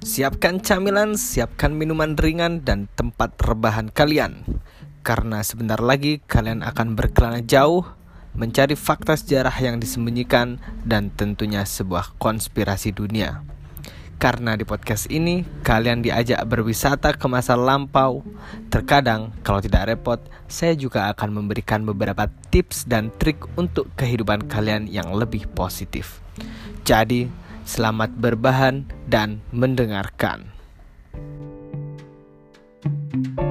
Siapkan camilan, siapkan minuman ringan dan tempat rebahan kalian. Karena sebentar lagi kalian akan berkelana jauh mencari fakta sejarah yang disembunyikan dan tentunya sebuah konspirasi dunia. Karena di podcast ini kalian diajak berwisata ke masa lampau. Terkadang kalau tidak repot, saya juga akan memberikan beberapa tips dan trik untuk kehidupan kalian yang lebih positif. Jadi, Selamat berbahan dan mendengarkan. thank you